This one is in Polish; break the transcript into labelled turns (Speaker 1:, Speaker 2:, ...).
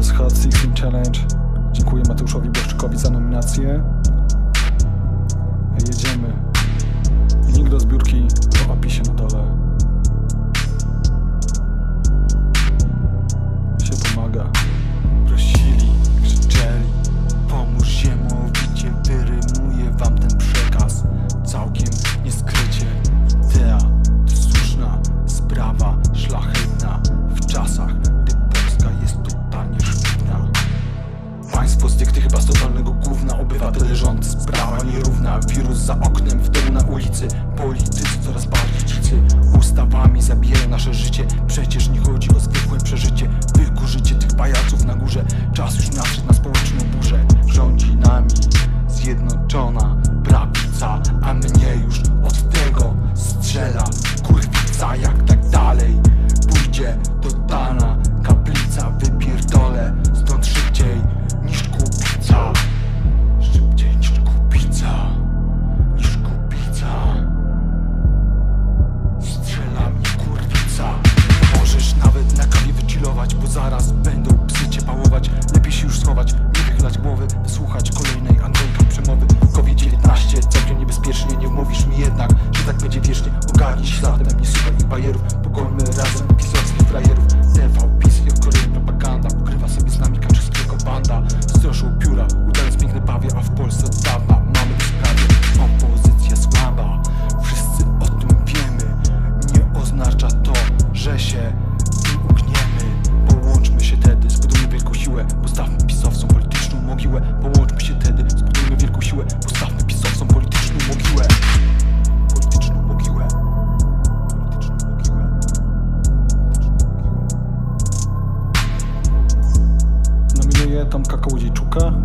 Speaker 1: jest Hard Sixteen Challenge. Dziękuję Mateuszowi Błaszczykowi za nominację.
Speaker 2: dzicy Politycy coraz bardziej dzicy. Ustawami zabijają nasze życie. Przecież nie chodzi o zwykłe
Speaker 1: con el человеком, как Аудичука,